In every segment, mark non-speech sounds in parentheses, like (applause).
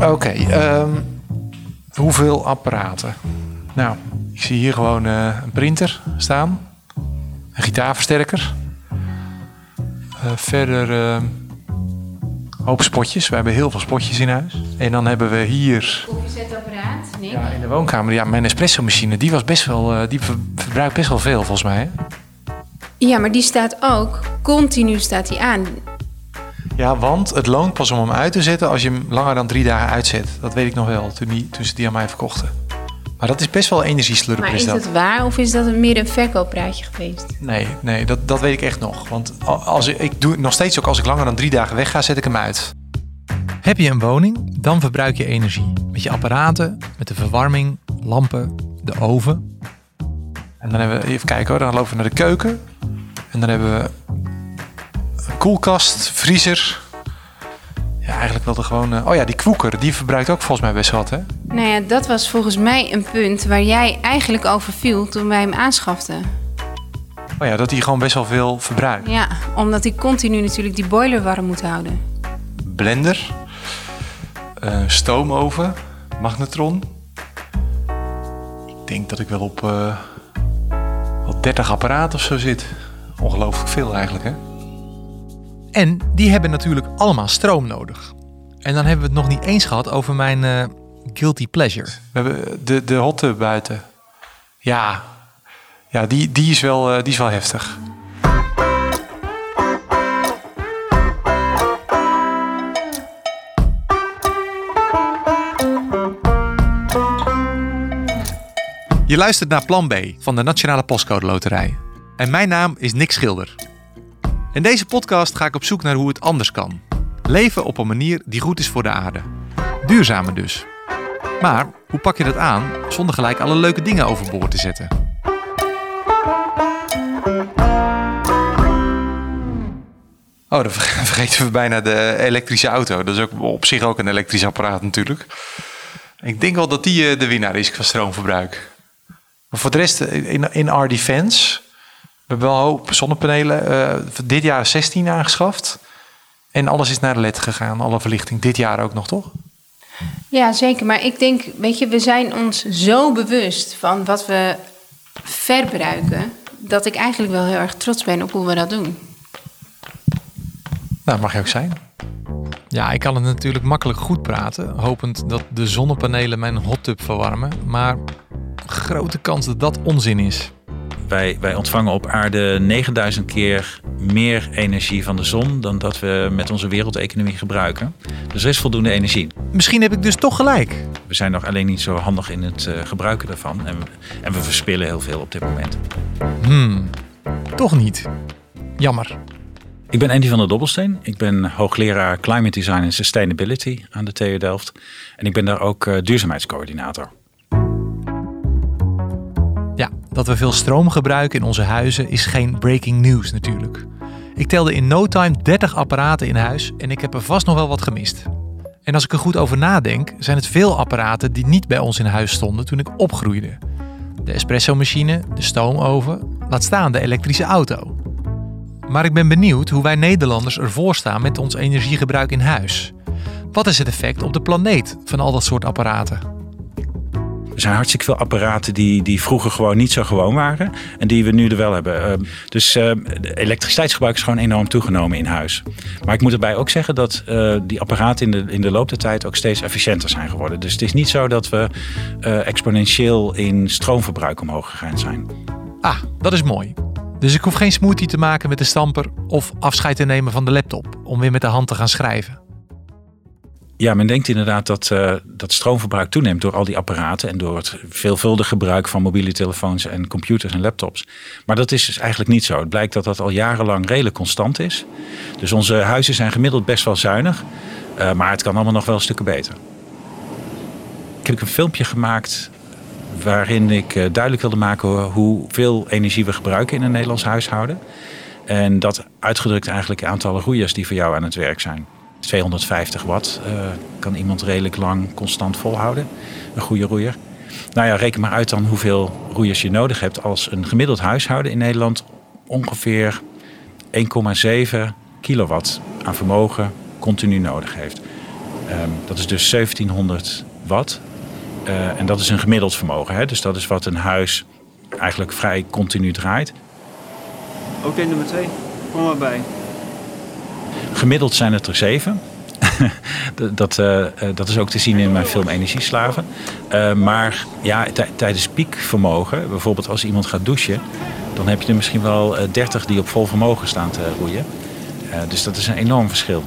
Oké, ehm, hoeveel apparaten? Nou, ik zie hier gewoon eh, een printer staan. Een gitaarversterker. Eh, verder ehm, een hoop spotjes. We hebben heel veel spotjes in huis. En dan hebben we hier Koffiezetapparaat, nee. ja, in de woonkamer... Ja, mijn espresso machine, die, was best wel, eh, die ver- verbruikt best wel veel volgens mij. Hè? Ja, maar die staat ook, continu staat die aan. Ja, want het loont pas om hem uit te zetten als je hem langer dan drie dagen uitzet. Dat weet ik nog wel, toen, die, toen ze die aan mij verkochten. Maar dat is best wel energieslurper, Maar is is dat. dat waar of is dat een meer een verkooppraatje geweest? Nee, nee dat, dat weet ik echt nog. Want als ik, ik doe nog steeds ook als ik langer dan drie dagen weg ga, zet ik hem uit. Heb je een woning, dan verbruik je energie. Met je apparaten, met de verwarming, lampen, de oven. En dan hebben we, even kijken hoor, dan lopen we naar de keuken. En dan hebben we koelkast, vriezer. Ja, eigenlijk wel de gewone... Oh ja, die kwoeker, die verbruikt ook volgens mij best wat, hè? Nou ja, dat was volgens mij een punt waar jij eigenlijk over viel toen wij hem aanschaften. Oh ja, dat die gewoon best wel veel verbruikt. Ja, omdat hij continu natuurlijk die boiler warm moet houden. blender, eh, stoomoven, magnetron. Ik denk dat ik wel op eh, wel 30 apparaten of zo zit. Ongelooflijk veel eigenlijk, hè? En die hebben natuurlijk allemaal stroom nodig. En dan hebben we het nog niet eens gehad over mijn eh, guilty pleasure. We hebben de, de hot tub buiten. Ja, ja die, die, is wel, eh, die is wel heftig. Je luistert naar Plan B van de Nationale Postcode Loterij. En mijn naam is Nick Schilder. In deze podcast ga ik op zoek naar hoe het anders kan. Leven op een manier die goed is voor de aarde. Duurzamer dus. Maar hoe pak je dat aan zonder gelijk alle leuke dingen overboord te zetten? Oh, dan ver- (laughs) vergeten we bijna de elektrische auto. Dat is ook op zich ook een elektrisch apparaat natuurlijk. Ik denk wel dat die eh, de winnaar is qua stroomverbruik. Maar voor de rest, eh, in, in our defense... We hebben wel een hoop zonnepanelen. eh, dit jaar 16 aangeschaft. En alles is naar de LED gegaan. Alle verlichting. Dit jaar ook nog, toch? Ja, zeker. Maar ik denk, weet je, we zijn ons zo bewust van wat we verbruiken... dat ik eigenlijk wel heel erg trots ben op hoe we dat doen. Nou, mag je ook zijn. Ja, ik kan het natuurlijk makkelijk goed praten, hopend dat de zonnepanelen mijn hot tub verwarmen. Maar grote kans dat dat onzin is. Wij, wij ontvangen op aarde 9000 keer meer energie van de zon dan dat we met onze wereldeconomie gebruiken. Dus er is voldoende energie. Misschien heb ik dus toch gelijk. We zijn nog alleen niet zo handig in het eh, gebruiken daarvan. En we, en we verspillen heel veel op dit moment. Hmm, toch niet. Jammer. Ik ben Andy van der Dobbelsteen. Ik ben hoogleraar Climate Design en Sustainability aan de TU Delft. En ik ben daar ook eh, duurzaamheidscoördinator. Ja, dat we veel stroom gebruiken in onze huizen is geen breaking news natuurlijk. Ik telde in no time 30 apparaten in huis en ik heb er vast nog wel wat gemist. En als ik er goed over nadenk, zijn het veel apparaten die niet bij ons in huis stonden toen ik opgroeide. De espresso-machine, de stoomoven, laat staan de elektrische auto. Maar ik ben benieuwd hoe wij Nederlanders ervoor staan met ons energiegebruik in huis. Wat is het effect op de planeet van al dat soort apparaten? Er zijn hartstikke veel apparaten die, die vroeger gewoon niet zo gewoon waren. En die we nu er wel hebben. Uh, dus de elektriciteitsgebruik is gewoon enorm toegenomen in huis. Maar ik moet erbij ook zeggen dat uh, die apparaten in de, in de loop der tijd ook steeds efficiënter zijn geworden. Dus het is niet zo dat we uh, exponentieel in stroomverbruik omhoog gegaan zijn. Ah, dat is mooi. Dus ik hoef geen smoothie te maken met de stamper of afscheid te nemen van de laptop om weer met de hand te gaan schrijven. Ja, men denkt inderdaad dat, uh, dat stroomverbruik toeneemt door al die apparaten en door het veelvuldig gebruik van mobiele telefoons en computers en laptops. Maar dat is dus eigenlijk niet zo. Het blijkt dat dat al jarenlang redelijk constant is. Dus onze huizen zijn gemiddeld best wel zuinig, uh, maar het kan allemaal nog wel stukken beter. Ik heb een filmpje gemaakt waarin ik uh, duidelijk wilde maken hoeveel energie we gebruiken in een Nederlands huishouden. En dat uitgedrukt eigenlijk aantallen roeiers die voor jou aan het werk zijn. 250 watt uh, kan iemand redelijk lang constant volhouden. Een goede roeier. Nou ja, reken maar uit dan hoeveel roeiers je nodig hebt als een gemiddeld huishouden in Nederland ongeveer 1,7 kilowatt aan vermogen continu nodig heeft. Ehm, dat is dus 1700 watt. en dat is een gemiddeld vermogen. Hè? Dus dat is wat een huis eigenlijk vrij continu draait. Oké, nummer twee. Kom maar bij. Gemiddeld zijn het er zeven. (laughs) dat, uh, dat is ook te zien in mijn film Energieslaven. Uh, maar ja, tijdens piekvermogen, bijvoorbeeld als iemand gaat douchen, dan heb je er misschien wel 30 die op vol vermogen staan te roeien. dus dat is een enorm verschil.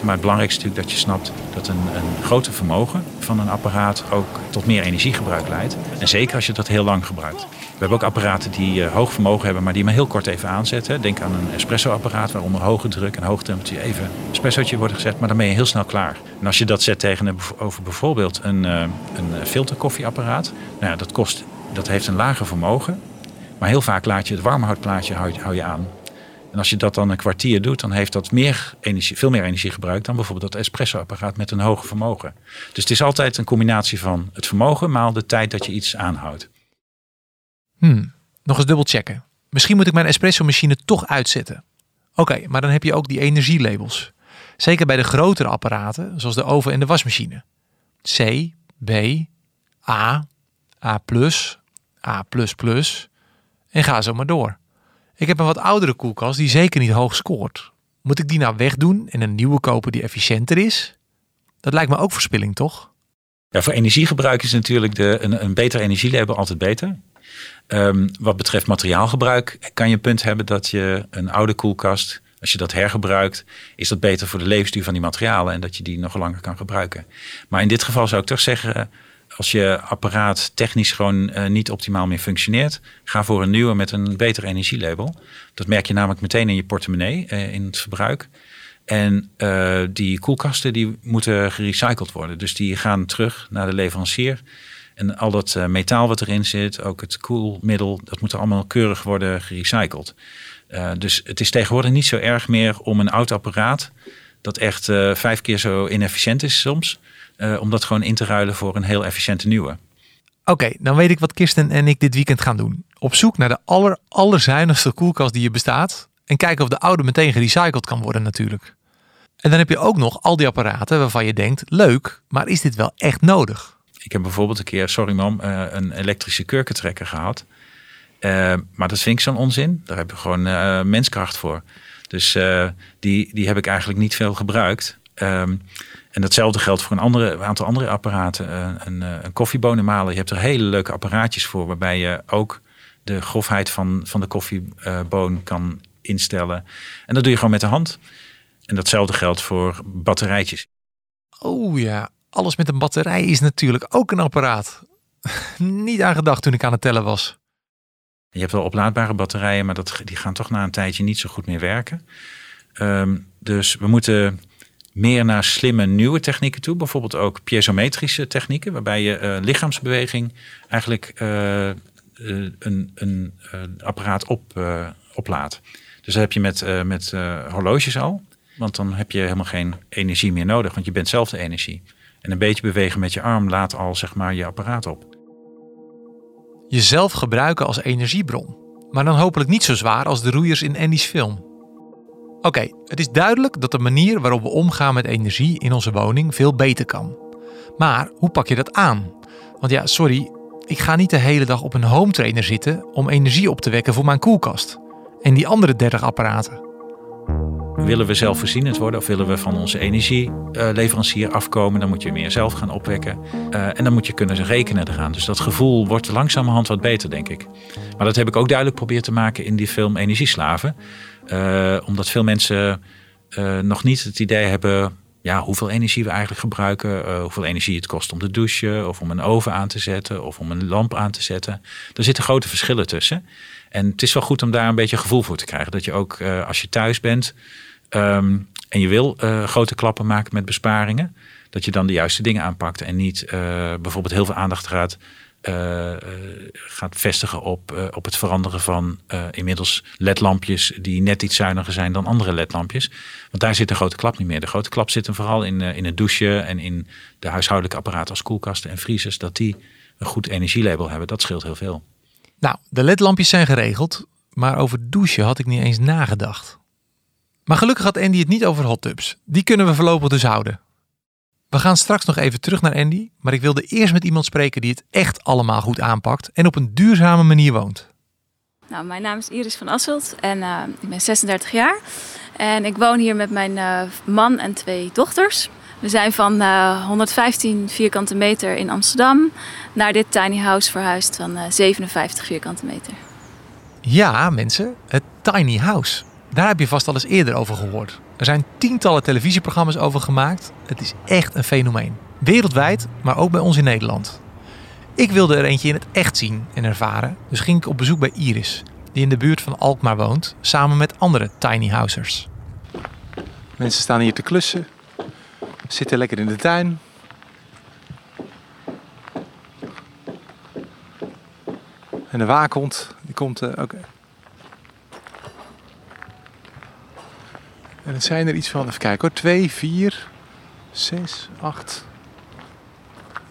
Maar het belangrijkste is natuurlijk dat je snapt dat een, een groter vermogen van een apparaat ook tot meer energiegebruik leidt. En zeker als je dat heel lang gebruikt. We hebben ook apparaten die uh, hoog vermogen hebben, maar die maar heel kort even aanzetten. Denk aan een espresso-apparaat waar onder hoge druk en hoge temperatuur even een espressootje wordt gezet, maar dan ben je heel snel klaar. En als je dat zet tegenover bijvoorbeeld een, uh, een filterkoffieapparaat, nou ja, dat, kost, dat heeft een lager vermogen. Maar heel vaak laat je het warmhoutplaatje hou, hou je aan. En als je dat dan een kwartier doet, dan heeft dat meer energie, veel meer energie gebruikt dan bijvoorbeeld dat espresso-apparaat met een hoger vermogen. Dus het is altijd een combinatie van het vermogen maal de tijd dat je iets aanhoudt. Hmm, nog eens dubbel checken. Misschien moet ik mijn espresso-machine toch uitzetten. Oké, maar dan heb je ook die energielabels. Zeker bij de grotere apparaten, zoals de oven en de wasmachine. C, B, A, A+, A++, en ga zo maar door. Ik heb een wat oudere koelkast die zeker niet hoog scoort. Moet ik die nou wegdoen en een nieuwe kopen die efficiënter is? Dat lijkt me ook verspilling, toch? Ja, voor energiegebruik is natuurlijk de, een, een beter energielabel altijd beter. Um, wat betreft materiaalgebruik kan je een punt hebben dat je een oude koelkast, als je dat hergebruikt, is dat beter voor de levensduur van die materialen en dat je die nog langer kan gebruiken. Maar in dit geval zou ik toch zeggen, als je apparaat technisch gewoon uh, niet optimaal meer functioneert, ga voor een nieuwe met een beter energielabel. Dat merk je namelijk meteen in je portemonnee, uh, in het verbruik. En uh, die koelkasten die moeten gerecycled worden. Dus die gaan terug naar de leverancier. En al dat metaal wat erin zit, ook het koelmiddel, dat moet allemaal keurig worden gerecycled. dus het is tegenwoordig niet zo erg meer om een oud apparaat, dat echt vijf keer zo inefficiënt is soms, om dat gewoon in te ruilen voor een heel efficiënte nieuwe. Oké, dan weet ik wat Kirsten en ik dit weekend gaan doen. Op zoek naar de aller, allerzuinigste koelkast die er bestaat. En kijken of de oude meteen gerecycled kan worden natuurlijk. En dan heb je ook nog al die apparaten waarvan je denkt, leuk, maar is dit wel echt nodig? Ik heb bijvoorbeeld een keer, sorry mam, uh, een elektrische kurkentrekker gehad. Uh, maar dat vind ik zo'n onzin. Daar heb je gewoon menskracht voor. Dus die, die heb ik eigenlijk niet veel gebruikt. Um, en datzelfde geldt voor een, andere, aantal andere apparaten. Eh, een, eh, een koffiebonenmaler. Je hebt er hele leuke apparaatjes voor. Waarbij je ook de grofheid van, van de koffieboon kan instellen. En dat doe je gewoon met de hand. En datzelfde geldt voor batterijtjes. Oh ja, alles met een batterij is natuurlijk ook een apparaat. (laughs) Niet aan gedacht toen ik aan het tellen was. Je hebt wel oplaadbare batterijen, maar dat, die gaan toch na een tijdje niet zo goed meer werken. Um, dus we moeten meer naar slimme nieuwe technieken toe. Bijvoorbeeld ook piezometrische technieken, waarbij je uh, lichaamsbeweging eigenlijk uh, een, een apparaat op, oplaadt. Dus dat heb je met, met horloges al. Want dan heb je helemaal geen energie meer nodig, want je bent zelf de energie. En een beetje bewegen met je arm laat al zeg maar je apparaat op. Jezelf gebruiken als energiebron. Maar dan hopelijk niet zo zwaar als de roeiers in Andy's film. Oké, het is duidelijk dat de manier waarop we omgaan met energie in onze woning veel beter kan. Maar hoe pak je dat aan? Want ja, sorry, ik ga niet de hele dag op een home trainer zitten om energie op te wekken voor mijn koelkast. En die andere 30 apparaten. Willen we zelfvoorzienend worden of willen we van onze energieleverancier afkomen, dan moet je meer zelf gaan opwekken. Uh, en dan moet je kunnen rekenen eraan. Dus dat gevoel wordt langzamerhand wat beter, denk ik. Maar dat heb ik ook duidelijk proberen te maken in die film Energieslaven. Uh, omdat veel mensen uh, nog niet het idee hebben ja, hoeveel energie we eigenlijk gebruiken, hoeveel energie het kost om te douchen, of om een oven aan te zetten, of om een lamp aan te zetten. Er zitten grote verschillen tussen. En het is wel goed om daar een beetje gevoel voor te krijgen. Dat je ook als je thuis bent um, en je wil grote klappen maken met besparingen, dat je dan de juiste dingen aanpakt en niet bijvoorbeeld heel veel aandacht gaat uh, gaat vestigen op, op het veranderen van inmiddels ledlampjes die net iets zuiniger zijn dan andere ledlampjes. Want daar zit de grote klap niet meer. De grote klap zit hem vooral in, in het douchen en in de huishoudelijke apparaten als koelkasten en vriezers. Dat die een goed energielabel hebben, dat scheelt heel veel. Nou, de ledlampjes zijn geregeld, maar over douchen had ik niet eens nagedacht. Maar gelukkig had Andy het niet over hot tubs. Die kunnen we voorlopig dus houden. We gaan straks nog even terug naar Andy, maar ik wilde eerst met iemand spreken die het echt allemaal goed aanpakt en op een duurzame manier woont. Nou, mijn naam is Iris van Asselt en uh, ik ben 36 jaar. En ik woon hier met mijn uh, man en twee dochters. We zijn van uh, 115 vierkante meter in Amsterdam naar dit tiny house verhuisd van 57 vierkante meter. Ja, mensen, het tiny house. Daar heb je vast al eens eerder over gehoord. Er zijn tientallen televisieprogramma's over gemaakt. Het is echt een fenomeen. Wereldwijd, maar ook bij ons in Nederland. Ik wilde er eentje in het echt zien en ervaren, dus ging ik op bezoek bij Iris, die in de buurt van Alkmaar woont, samen met andere tiny housers. Mensen staan hier te klussen, zitten lekker in de tuin. En de waakhond, die komt uh, ook. En het zijn er iets van, even kijken hoor, 2, 4, 6, 8.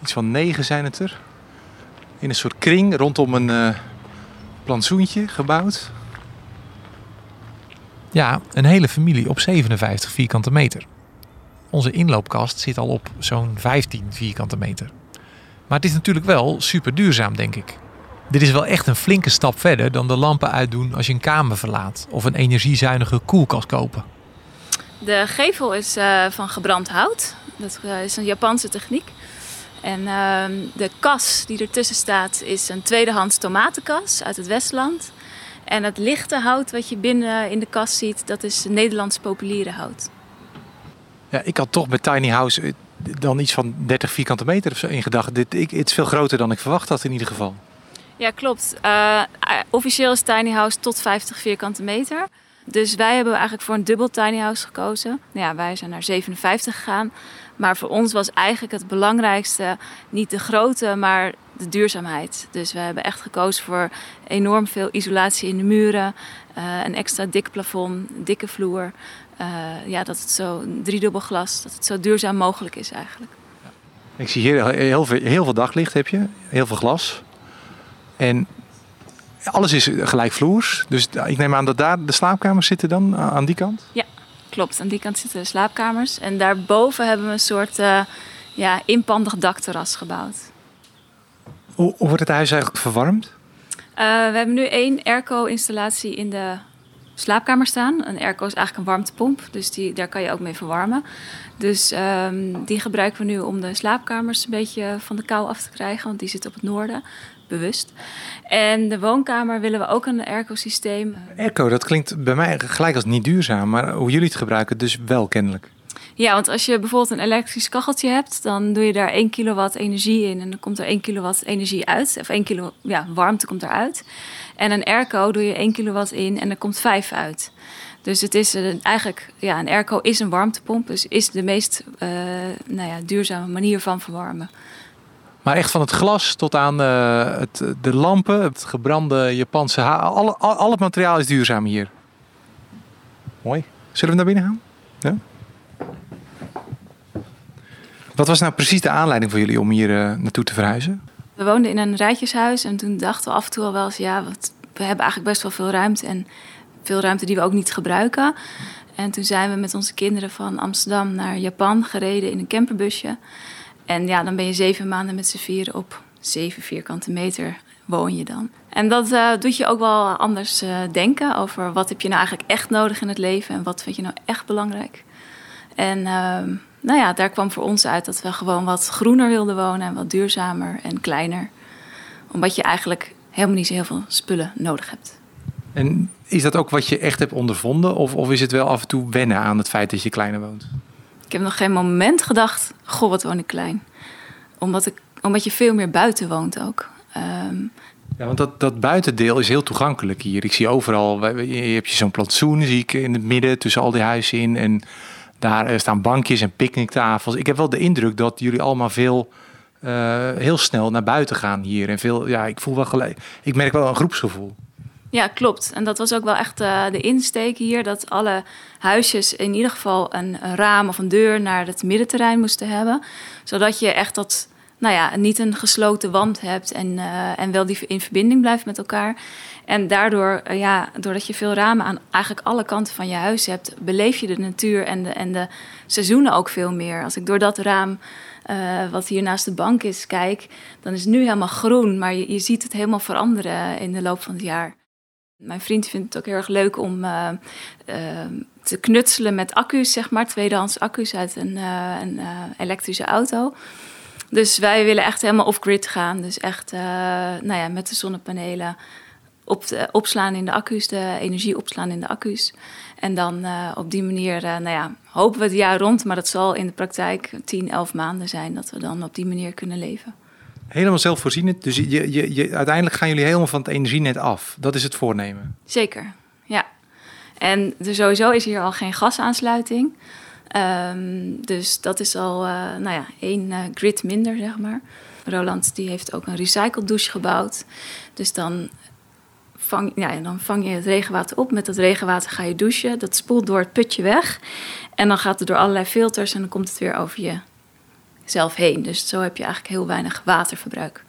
Iets van 9 zijn het er. In een soort kring rondom een uh, plantsoentje gebouwd. Ja, een hele familie op 57 vierkante meter. Onze inloopkast zit al op zo'n 15 vierkante meter. Maar het is natuurlijk wel super duurzaam, denk ik. Dit is wel echt een flinke stap verder dan de lampen uitdoen als je een kamer verlaat of een energiezuinige koelkast kopen. De gevel is uh, van gebrand hout. Dat uh, is een Japanse techniek. En uh, de kas die ertussen staat is een tweedehands tomatenkas uit het Westland. En het lichte hout wat je binnen in de kas ziet, dat is Nederlands populiere hout. Ja, ik had toch bij Tiny House eh, dan iets van 30 vierkante meter of zo in gedachten. Dit ik, het is veel groter dan ik verwacht had in ieder geval. Ja, klopt. Uh, officieel is Tiny House tot 50 vierkante meter. Dus wij hebben eigenlijk voor een dubbel tiny house gekozen. Nou ja, wij zijn naar 57 gegaan. Maar voor ons was eigenlijk het belangrijkste niet de grootte, maar de duurzaamheid. Dus we hebben echt gekozen voor enorm veel isolatie in de muren, uh, een extra dik plafond, dikke vloer. Uh, ja, dat het zo driedubbel glas, dat het zo duurzaam mogelijk is eigenlijk. Ik zie hier heel veel, heel veel daglicht heb je, heel veel glas. En alles is gelijkvloers. Dus ik neem aan dat daar de slaapkamers zitten dan aan die kant? Ja, klopt. Aan die kant zitten de slaapkamers. En daarboven hebben we een soort uh, ja, inpandig dakterras gebouwd. Hoe, hoe, wordt het huis eigenlijk verwarmd? Uh, we hebben nu één airco-installatie in de slaapkamer staan. Een airco is eigenlijk een warmtepomp, dus die, daar kan je ook mee verwarmen. Dus um, die gebruiken we nu om de slaapkamers een beetje van de kou af te krijgen, want die zit op het noorden bewust. En de woonkamer willen we ook een airco-systeem. Airco, dat klinkt bij mij gelijk als niet duurzaam, maar hoe jullie het gebruiken, dus wel kennelijk. Ja, want als je bijvoorbeeld een elektrisch kacheltje hebt, dan doe je daar 1 kilowatt energie in en dan komt er 1 kilowatt energie uit. Of 1 kilo ja, warmte komt eruit. En een airco doe je 1 kilowatt in en er komt 5 uit. Dus het is een, eigenlijk, ja, een airco is een warmtepomp, dus is de meest uh, nou ja, duurzame manier van verwarmen. Maar echt van het glas tot aan uh, het, de lampen, het gebrande Japanse haar. Al, al, al, het materiaal is duurzaam hier. Mooi. Zullen we naar binnen gaan? Ja? Wat was nou precies de aanleiding voor jullie om hier uh, naartoe te verhuizen? We woonden in een rijtjeshuis en toen dachten we af en toe al wel eens... ja, wat, we hebben eigenlijk best wel veel ruimte en veel ruimte die we ook niet gebruiken. En toen zijn we met onze kinderen van Amsterdam naar Japan gereden in een camperbusje... En ja, dan ben je zeven maanden met z'n vieren op zeven vierkante meter woon je dan. En dat uh, doet je ook wel anders uh, denken over wat heb je nou eigenlijk echt nodig in het leven en wat vind je nou echt belangrijk. En uh, nou ja, daar kwam voor ons uit dat we gewoon wat groener wilden wonen en wat duurzamer en kleiner. Omdat je eigenlijk helemaal niet zo heel veel spullen nodig hebt. En is dat ook wat je echt hebt ondervonden? Of, of is het wel af en toe wennen aan het feit dat je kleiner woont? Ik heb nog geen moment gedacht, goh, wat woon ik klein. Omdat, ik, omdat je veel meer buiten woont ook. Um, ja, want dat, dat buitendeel is heel toegankelijk hier. Ik zie overal, je hebt zo'n plantsoen, zie ik in het midden tussen al die huizen in. En daar staan bankjes en picknicktafels. Ik heb wel de indruk dat jullie allemaal veel, uh, heel snel naar buiten gaan hier. En veel, ja, ik voel wel gelijk. Ik merk wel een groepsgevoel. Ja, klopt. En dat was ook wel echt uh, de insteek hier. Dat alle huisjes in ieder geval een, raam of een deur naar het middenterrein moesten hebben. Zodat je echt dat nou ja, niet een gesloten wand hebt en, eh, en wel die in verbinding blijft met elkaar. En daardoor, eh, ja, doordat je veel ramen aan eigenlijk alle kanten van je huis hebt, beleef je de natuur en de, en de seizoenen ook veel meer. Als ik door dat raam, eh, wat hier naast de bank is, kijk, dan is het nu helemaal groen, maar je, je ziet het helemaal veranderen in de loop van het jaar. Mijn vriend vindt het ook heel erg leuk om te knutselen met accu's, zeg maar, tweedehands accu's uit een, een elektrische auto. Dus wij willen echt helemaal off-grid gaan. Dus echt nou ja, met de zonnepanelen op de, opslaan in de accu's, de energie opslaan in de accu's. En dan op die manier, nou ja, hopen we het jaar rond, maar dat zal in de praktijk 10, 11 maanden zijn dat we dan op die manier kunnen leven. Helemaal zelfvoorzienend. Dus je, je, je, uiteindelijk gaan jullie helemaal van het energienet af. Dat is het voornemen. Zeker, ja. En er sowieso is hier al geen gasaansluiting. Um, dus dat is al uh, nou ja, één uh, grid minder, zeg maar. Roland die heeft ook een recycled douche gebouwd. Dus dan vang, ja, dan vang je het regenwater op. Met dat regenwater ga je douchen. Dat spoelt door het putje weg. En dan gaat het door allerlei filters en dan komt het weer over jezelf heen. Dus zo heb je eigenlijk heel weinig waterverbruik.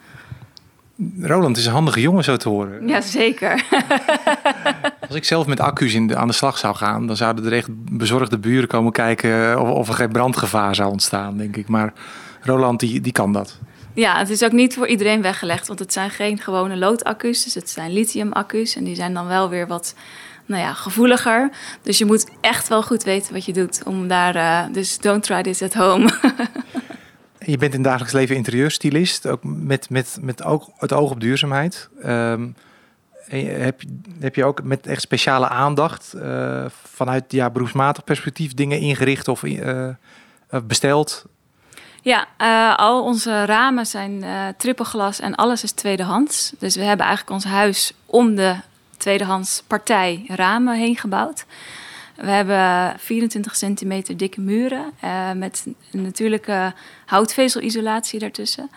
Roland is een handige jongen zo te horen. Ja, zeker. (laughs) Als ik zelf met accu's in de, aan de slag zou gaan, dan zouden er echt bezorgde buren komen kijken of, of er geen brandgevaar zou ontstaan, denk ik. Maar Roland, die, die kan dat. Ja, het is ook niet voor iedereen weggelegd, want het zijn geen gewone loodaccu's, dus het zijn lithiumaccu's en die zijn dan wel weer wat nou ja, gevoeliger. Dus je moet echt wel goed weten wat je doet om daar. Uh, dus don't try this at home. (laughs) Je bent in het dagelijks leven interieurstylist, ook met, met, met ook het oog op duurzaamheid. Um, heb, heb je ook met echt speciale aandacht uh, vanuit ja, beroepsmatig perspectief dingen ingericht of uh, besteld? Ja, al onze ramen zijn trippelglas en alles is tweedehands. Dus we hebben eigenlijk ons huis om de tweedehands partij ramen heen gebouwd. We hebben 24 centimeter dikke muren uh, met een natuurlijke houtvezelisolatie daartussen.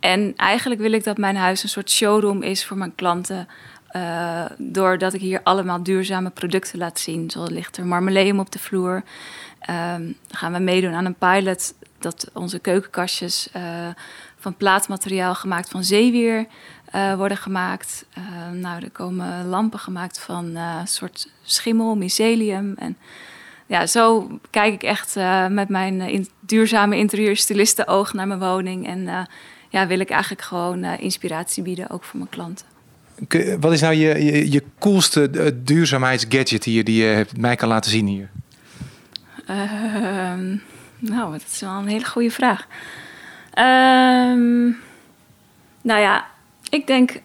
En eigenlijk wil ik dat mijn huis een soort showroom is voor mijn klanten. Uh, doordat ik hier allemaal duurzame producten laat zien. Zo ligt er marmeleum op de vloer. Dan gaan we meedoen aan een pilot dat onze keukenkastjes uh, van plaatmateriaal gemaakt van zeewier uh, worden gemaakt. Uh, nou, er komen lampen gemaakt van soort schimmel, mycelium. En ja, zo kijk ik echt met mijn in, duurzame interieurstylisten oog naar mijn woning. En ja, wil ik eigenlijk gewoon inspiratie bieden, ook voor mijn klanten. Wat is nou je, je, je coolste duurzaamheidsgadget hier die je mij kan laten zien hier? Ehm, nou, dat is wel een hele goede vraag. Um, nou ja, ik denk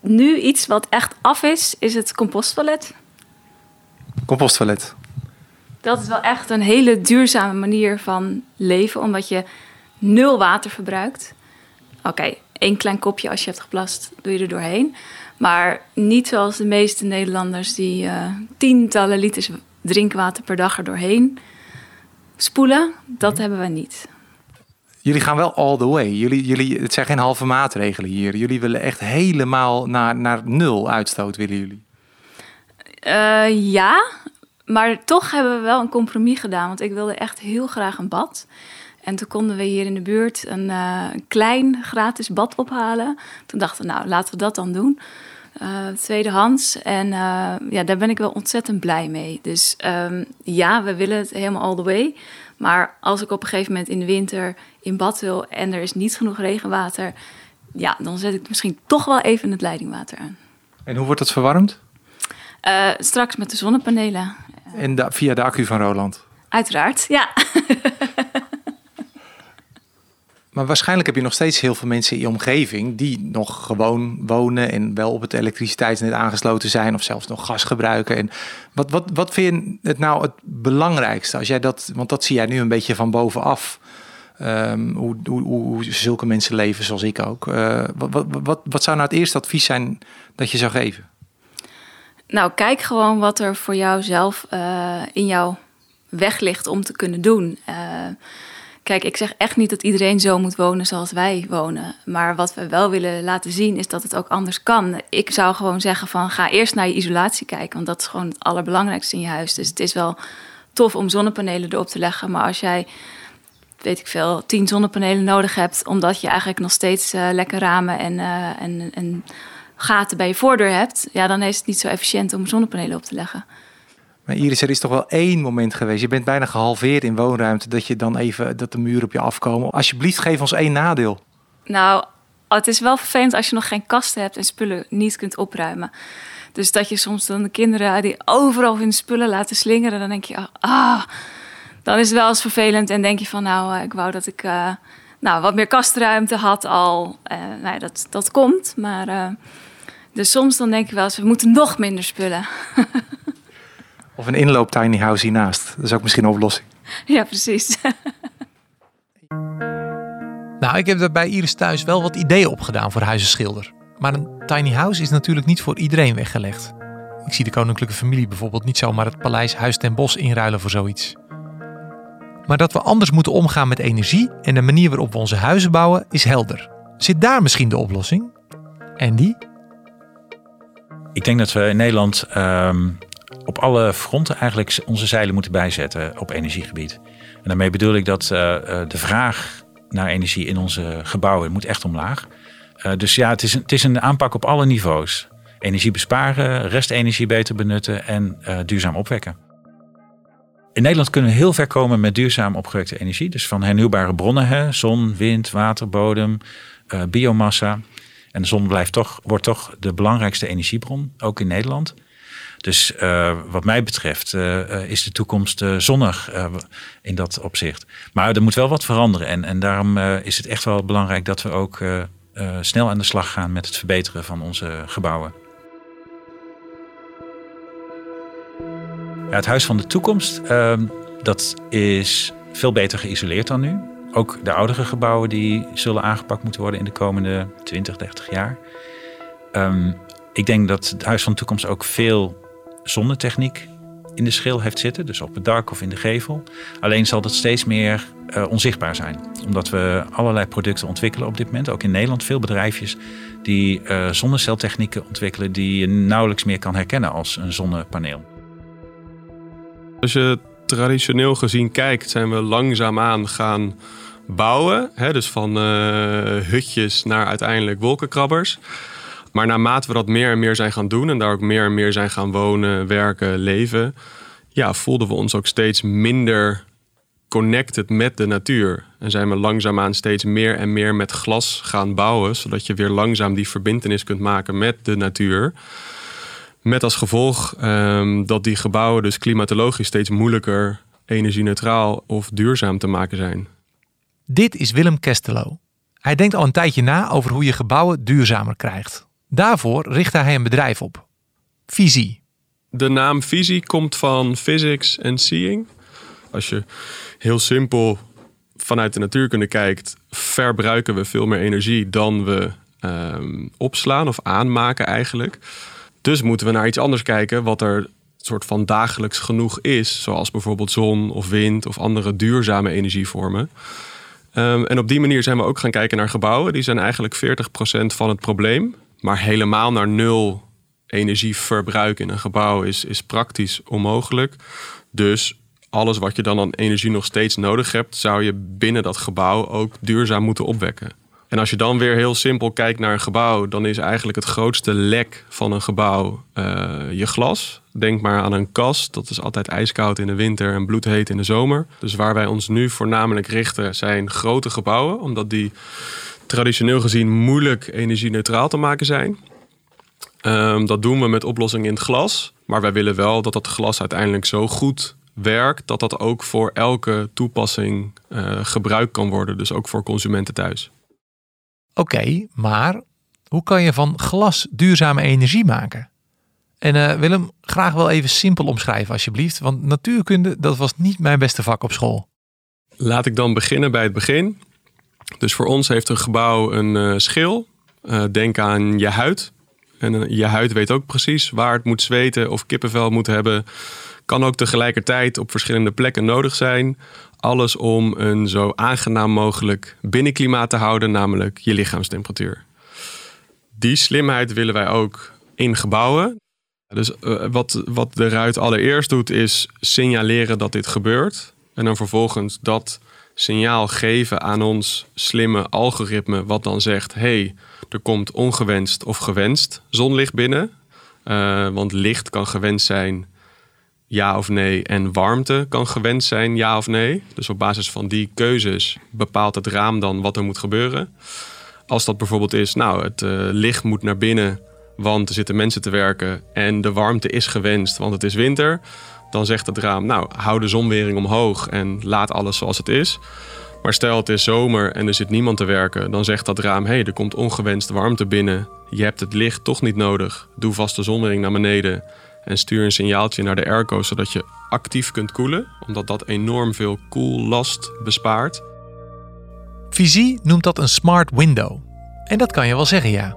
nu iets wat echt af is, is het composttoilet. Composttoilet. Dat is wel echt een hele duurzame manier van leven, omdat je nul water verbruikt. Oké, één klein kopje als je hebt geplast, doe je er doorheen. Maar niet zoals de meeste Nederlanders die uh, tientallen liters drinkwater per dag er doorheen spoelen. Dat hebben we niet. Jullie gaan wel all the way. Jullie, jullie, het zijn geen halve maatregelen hier. Jullie willen echt helemaal naar, naar nul uitstoot, willen jullie? Uh, ja, maar toch hebben we wel een compromis gedaan. Want ik wilde echt heel graag een bad. En toen konden we hier in de buurt een, uh, klein gratis bad ophalen. Toen dachten we, nou, laten we dat dan doen. Uh, tweedehands. En ja, daar ben ik wel ontzettend blij mee. Dus um, ja, we willen het helemaal all the way. Maar als ik op een gegeven moment in de winter in bad wil en er is niet genoeg regenwater, ja, dan zet ik misschien toch wel even het leidingwater aan. En hoe wordt dat verwarmd? Uh, straks met de zonnepanelen. En da via de accu van Roland? Uiteraard, ja. (laughs) Maar waarschijnlijk heb je nog steeds heel veel mensen in je omgeving die nog gewoon wonen en wel op het elektriciteitsnet aangesloten zijn of zelfs nog gas gebruiken. En wat, wat, wat vind je het nou het belangrijkste als jij dat, want dat zie jij nu een beetje van bovenaf. Um, hoe, hoe, zulke mensen leven zoals ik ook. Uh, wat, wat, wat, zou nou het eerste advies zijn dat je zou geven? Nou, kijk gewoon wat er voor jou zelf uh, in jouw weg ligt om te kunnen doen. Uh, Kijk, ik zeg echt niet dat iedereen zo moet wonen zoals wij wonen. Maar wat we wel willen laten zien is dat het ook anders kan. Ik zou gewoon zeggen van ga eerst naar je isolatie kijken. Want dat is gewoon het allerbelangrijkste in je huis. Dus het is wel tof om zonnepanelen erop te leggen. Maar als jij weet ik veel, tien zonnepanelen nodig hebt, omdat je eigenlijk nog steeds uh, lekker ramen en, uh, en, en gaten bij je voordeur hebt, ja, dan is het niet zo efficiënt om zonnepanelen op te leggen. Iris, er is toch wel één moment geweest. Je bent bijna gehalveerd in woonruimte. Dat je dan even dat de muren op je afkomen. Alsjeblieft, geef ons één nadeel. Nou, het is wel vervelend als je nog geen kasten hebt en spullen niet kunt opruimen. Dus dat je soms dan de kinderen die overal hun spullen laten slingeren, dan denk je, ah, dan is het wel eens vervelend. En denk je van, nou, eh, ik wou dat ik uh, nou, wat meer kastruimte had al. Uh, nou, dat, dat komt, maar dus soms dan denk je wel eens, we moeten nog minder spullen. (laughs) of een inloop tiny house hiernaast. Dat is ook misschien een oplossing. Ja, precies. (laughs) nou, ik heb er bij Iris thuis wel wat ideeën opgedaan voor huizenschilder. Maar een tiny house is natuurlijk niet voor iedereen weggelegd. Ik zie de koninklijke familie bijvoorbeeld niet zomaar het paleis Huis ten Bos inruilen voor zoiets. Maar dat we anders moeten omgaan met energie en de manier waarop we onze huizen bouwen is helder. Zit daar misschien de oplossing? Andy? Ik denk dat we in Nederland ehm, op alle fronten eigenlijk onze zeilen moeten bijzetten op energiegebied. En daarmee bedoel ik dat uh, de vraag naar energie in onze gebouwen moet echt omlaag. Uh, dus ja, het is, een, het is een aanpak op alle niveaus. Energie besparen, restenergie beter benutten en duurzaam opwekken. In Nederland kunnen we heel ver komen met duurzaam opgewekte energie. Dus van hernieuwbare bronnen, hè, zon, wind, water, bodem, biomassa. En de zon blijft toch, wordt toch de belangrijkste energiebron, ook in Nederland. Dus uh, wat mij betreft uh, is de toekomst zonnig in dat opzicht. Maar er moet wel wat veranderen. En, en daarom is het echt wel belangrijk dat we ook snel aan de slag gaan met het verbeteren van onze gebouwen. Het huis van de toekomst, ehm, dat is veel beter geïsoleerd dan nu. Ook de oudere gebouwen die zullen aangepakt moeten worden in de komende 20, 30 jaar. Um, ik denk dat het huis van de toekomst ook veel zonnetechniek in de schil heeft zitten. Dus op het dak of in de gevel. Alleen zal dat steeds meer uh, onzichtbaar zijn. Omdat we allerlei producten ontwikkelen op dit moment. Ook in Nederland veel bedrijfjes die uh, zonneceltechnieken ontwikkelen... die je nauwelijks meer kan herkennen als een zonnepaneel. Als je traditioneel gezien kijkt, zijn we langzaamaan gaan bouwen. Hè? Dus van uh, hutjes naar uiteindelijk wolkenkrabbers. Maar naarmate we dat meer en meer zijn gaan doen en daar ook meer en meer zijn gaan wonen, werken, leven, ja, voelden we ons ook steeds minder connected met de natuur. En zijn we langzaamaan steeds meer en meer met glas gaan bouwen, zodat je weer langzaam die verbindenis kunt maken met de natuur. Met als gevolg um, dat die gebouwen dus klimatologisch steeds moeilijker energie-neutraal of duurzaam te maken zijn. Dit is Willem Kestelo. Hij denkt al een tijdje na over hoe je gebouwen duurzamer krijgt. Daarvoor richtte hij een bedrijf op. Visie. De naam Visie komt van physics en seeing. Als je heel simpel vanuit de natuurkunde kijkt, verbruiken we veel meer energie dan we um, opslaan of aanmaken eigenlijk. Dus moeten we naar iets anders kijken wat er soort van dagelijks genoeg is, zoals bijvoorbeeld zon of wind of andere duurzame energievormen. Um, en op die manier zijn we ook gaan kijken naar gebouwen. Die zijn eigenlijk 40% van het probleem. Maar helemaal naar nul energieverbruik in een gebouw is, is praktisch onmogelijk. Dus alles wat je dan aan energie nog steeds nodig hebt, zou je binnen dat gebouw ook duurzaam moeten opwekken. En als je dan weer heel simpel kijkt naar een gebouw, dan is eigenlijk het grootste lek van een gebouw uh, je glas. Denk maar aan een kast, dat is altijd ijskoud in de winter en bloedheet in de zomer. Dus waar wij ons nu voornamelijk richten zijn grote gebouwen, omdat die traditioneel gezien moeilijk energie-neutraal te maken zijn. Um, dat doen we met oplossingen in het glas. Maar wij willen wel dat dat glas uiteindelijk zo goed werkt dat dat ook voor elke toepassing uh, gebruikt kan worden. Dus ook voor consumenten thuis. Oké, maar hoe kan je van glas duurzame energie maken? En uh, Willem, graag wel even simpel omschrijven alsjeblieft, want natuurkunde dat was niet mijn beste vak op school. Laat ik dan beginnen bij het begin. Dus voor ons heeft een gebouw een uh, schil. Uh, denk aan je huid. En je huid weet ook precies waar het moet zweten of kippenvel moet hebben. Kan ook tegelijkertijd op verschillende plekken nodig zijn. Alles om een zo aangenaam mogelijk binnenklimaat te houden, namelijk je lichaamstemperatuur. Die slimheid willen wij ook in gebouwen. Dus wat, wat de ruit allereerst doet, is signaleren dat dit gebeurt. En dan vervolgens dat signaal geven aan ons slimme algoritme, wat dan zegt: hey, er komt ongewenst of gewenst zonlicht binnen. Uh, want licht kan gewenst zijn, ja of nee. En warmte kan gewenst zijn, ja of nee. Dus op basis van die keuzes bepaalt het raam dan wat er moet gebeuren. Als dat bijvoorbeeld is, nou, het uh, licht moet naar binnen, want er zitten mensen te werken. En de warmte is gewenst, want het is winter dan zegt het raam, nou, hou de zonwering omhoog en laat alles zoals het is. Maar stel het is zomer en er zit niemand te werken, dan zegt dat raam, hé, hey, er komt ongewenst warmte binnen. Je hebt het licht toch niet nodig. Doe vast de zonwering naar beneden en stuur een signaaltje naar de airco, zodat je actief kunt koelen, omdat dat enorm veel koellast bespaart. Visie noemt dat een smart window. En dat kan je wel zeggen, ja.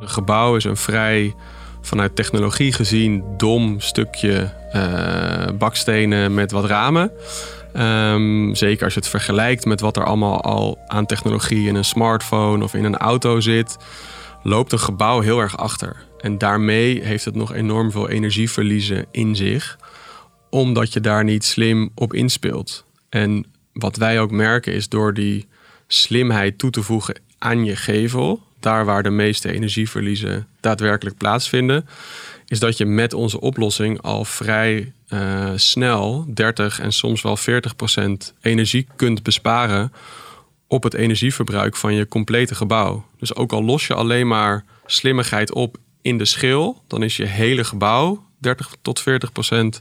Een gebouw is een vrij vanuit technologie gezien dom stukje uh, bakstenen met wat ramen. Um, zeker als je het vergelijkt met wat er allemaal al aan technologie in een smartphone of in een auto zit, loopt een gebouw heel erg achter. En daarmee heeft het nog enorm veel energieverliezen in zich, omdat je daar niet slim op inspeelt. En wat wij ook merken is door die slimheid toe te voegen aan je gevel, daar waar de meeste energieverliezen daadwerkelijk plaatsvinden, is dat je met onze oplossing al vrij uh, snel 30 en soms wel 40 procent energie kunt besparen op het energieverbruik van je complete gebouw. Dus ook al los je alleen maar slimmigheid op in de schil, dan is je hele gebouw 30 tot 40 procent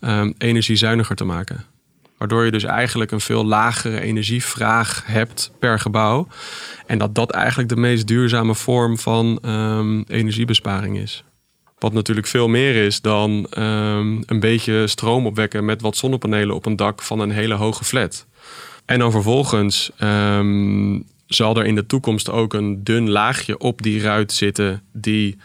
um, energiezuiniger te maken. Waardoor je dus eigenlijk een veel lagere energievraag hebt per gebouw. En dat dat eigenlijk de meest duurzame vorm van um, energiebesparing is. Wat natuurlijk veel meer is dan um, een beetje stroom opwekken met wat zonnepanelen op een dak van een hele hoge flat. En dan vervolgens um, zal er in de toekomst ook een dun laagje op die ruit zitten die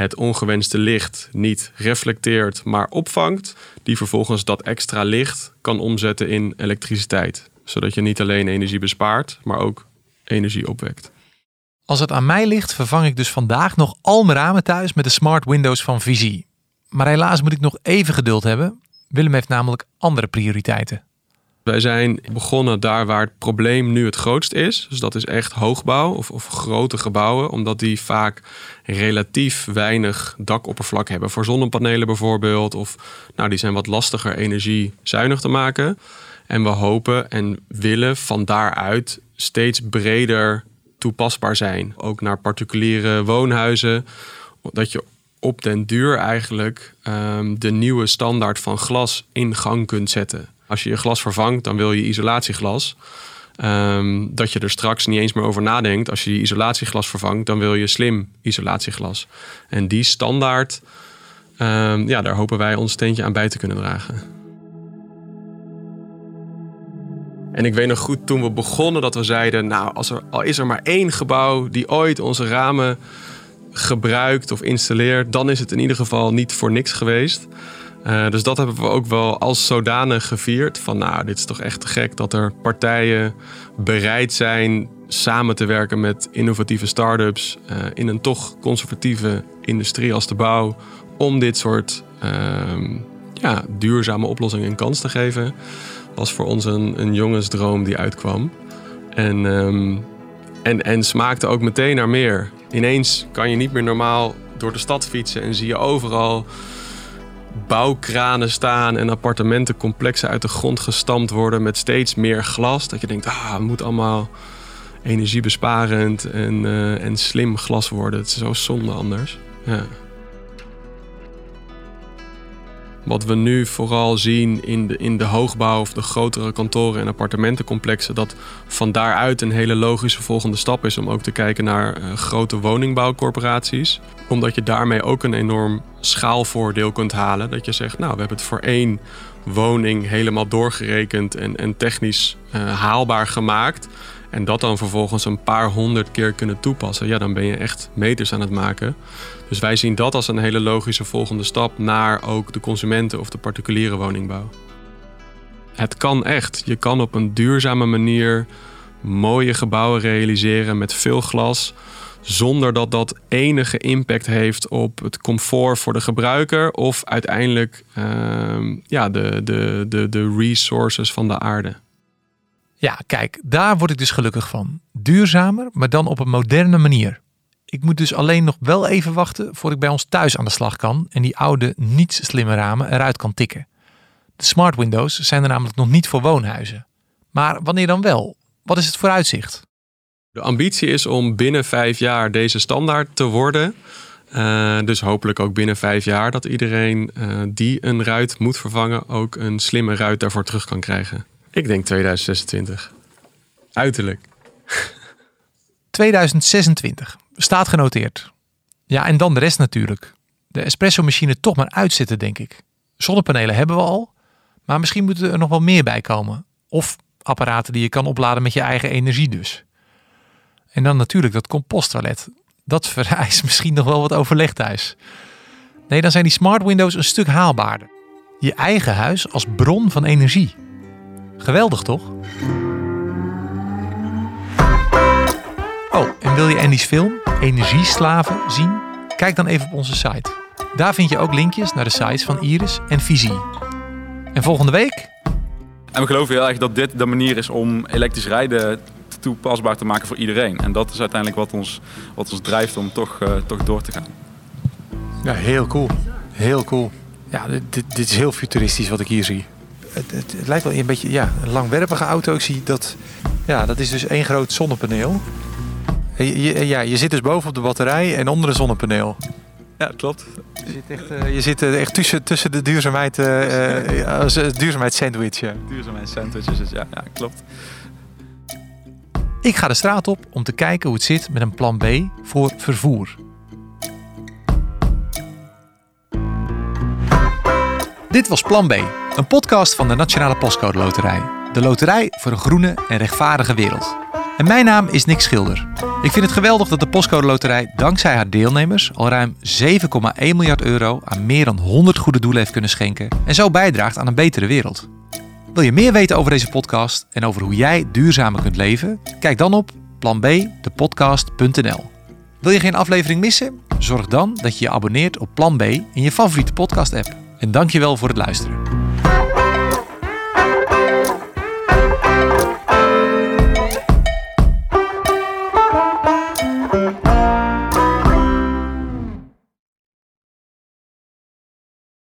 het ongewenste licht niet reflecteert, maar opvangt, die vervolgens dat extra licht kan omzetten in elektriciteit. Zodat je niet alleen energie bespaart, maar ook energie opwekt. Als het aan mij ligt, vervang ik dus vandaag nog al mijn ramen thuis met de smart windows van Visie. Maar helaas moet ik nog even geduld hebben. Willem heeft namelijk andere prioriteiten. Wij zijn begonnen daar waar het probleem nu het grootst is. Dus dat is echt hoogbouw of, of grote gebouwen, omdat die vaak relatief weinig dakoppervlak hebben. Voor zonnepanelen bijvoorbeeld, of nou, die zijn wat lastiger energiezuinig te maken. En we hopen en willen van daaruit steeds breder toepasbaar zijn. Ook naar particuliere woonhuizen. Dat je op den duur eigenlijk um, de nieuwe standaard van glas in gang kunt zetten. Als je je glas vervangt, dan wil je isolatieglas. Um, dat je er straks niet eens meer over nadenkt. Als je je isolatieglas vervangt, dan wil je slim isolatieglas. En die standaard, um, ja, daar hopen wij ons steentje aan bij te kunnen dragen. En ik weet nog goed toen we begonnen dat we zeiden: Nou, als er, al is er maar één gebouw die ooit onze ramen gebruikt of installeert, dan is het in ieder geval niet voor niks geweest. Uh, dus dat hebben we ook wel als zodanig gevierd. Van nou, dit is toch echt gek dat er partijen bereid zijn samen te werken met innovatieve start-ups uh, in een toch conservatieve industrie als de bouw. Om dit soort uh, ja, duurzame oplossingen een kans te geven. Was voor ons een, een jongensdroom die uitkwam. En, um, en, en smaakte ook meteen naar meer. Ineens kan je niet meer normaal door de stad fietsen en zie je overal bouwkranen staan en appartementencomplexen uit de grond gestampt worden met steeds meer glas. Dat je denkt, ah, het moet allemaal energiebesparend en, uh, en slim glas worden. Het is zo zonde anders. Ja. Wat we nu vooral zien in de, in de hoogbouw of de grotere kantoren en appartementencomplexen, dat van daaruit een hele logische volgende stap is om ook te kijken naar uh, grote woningbouwcorporaties. Omdat je daarmee ook een enorm schaalvoordeel kunt halen. Dat je zegt, nou, we hebben het voor één woning helemaal doorgerekend en, en technisch uh, haalbaar gemaakt. En dat dan vervolgens een paar honderd keer kunnen toepassen. Ja, dan ben je echt meters aan het maken. Dus wij zien dat als een hele logische volgende stap naar ook de consumenten of de particuliere woningbouw. Het kan echt. Je kan op een duurzame manier mooie gebouwen realiseren met veel glas. Zonder dat dat enige impact heeft op het comfort voor de gebruiker of uiteindelijk uh, ja, de, de, de, de resources van de aarde. Ja, kijk, daar word ik dus gelukkig van. Duurzamer, maar dan op een moderne manier. Ik moet dus alleen nog wel even wachten voor ik bij ons thuis aan de slag kan en die oude, niets slimme ramen eruit kan tikken. De smart windows zijn er namelijk nog niet voor woonhuizen. Maar wanneer dan wel? Wat is het vooruitzicht? De ambitie is om binnen vijf jaar deze standaard te worden. Uh, dus hopelijk ook binnen vijf jaar dat iedereen uh, die een ruit moet vervangen ook een slimme ruit daarvoor terug kan krijgen. Ik denk 2026. Uiterlijk. (laughs) 2026. Staat genoteerd. Ja, en dan de rest natuurlijk. De espresso-machine toch maar uitzetten, denk ik. Zonnepanelen hebben we al, maar misschien moeten er nog wel meer bij komen. Of apparaten die je kan opladen met je eigen energie dus. En dan natuurlijk dat composttoilet. Dat (laughs) vereist misschien nog wel wat overleg thuis. Nee, dan zijn die smart windows een stuk haalbaarder. Je eigen huis als bron van energie. Geweldig toch? Oh, en wil je Andy's film Energieslaven zien? Kijk dan even op onze site. Daar vind je ook linkjes naar de sites van Iris en Visie. En volgende week? En we geloven heel erg dat dit de manier is om elektrisch rijden toepasbaar te maken voor iedereen. En dat is uiteindelijk wat ons, wat ons drijft om toch, uh, toch door te gaan. Ja, heel cool. Heel cool. Ja, dit, dit is heel futuristisch wat ik hier zie. Het, het, het, lijkt wel een beetje ja, een langwerpige auto. Ik zie dat, ja, dat is dus één groot zonnepaneel. Je, je, ja, je zit dus boven op de batterij en onder een zonnepaneel. Ja, klopt. Je zit echt, uh, je zit echt tussen, tussen de duurzaamheid, uh, uh, als duurzaamheidssandwich. Ja. Duurzaamheidssandwiches, ja, ja, klopt. Ik ga de straat op om te kijken hoe het zit met een plan B voor vervoer. Dit was Plan B, een podcast van de Nationale Postcode Loterij. De loterij voor een groene en rechtvaardige wereld. En mijn naam is Nick Schilder. Ik vind het geweldig dat de Postcode Loterij dankzij haar deelnemers al ruim 7,1 miljard euro aan meer dan 100 goede doelen heeft kunnen schenken en zo bijdraagt aan een betere wereld. Wil je meer weten over deze podcast en over hoe jij duurzamer kunt leven? Kijk dan op planbdepodcast.nl. Wil je geen aflevering missen? Zorg dan dat je je abonneert op Plan B in je favoriete podcast app. En dankjewel voor het luisteren.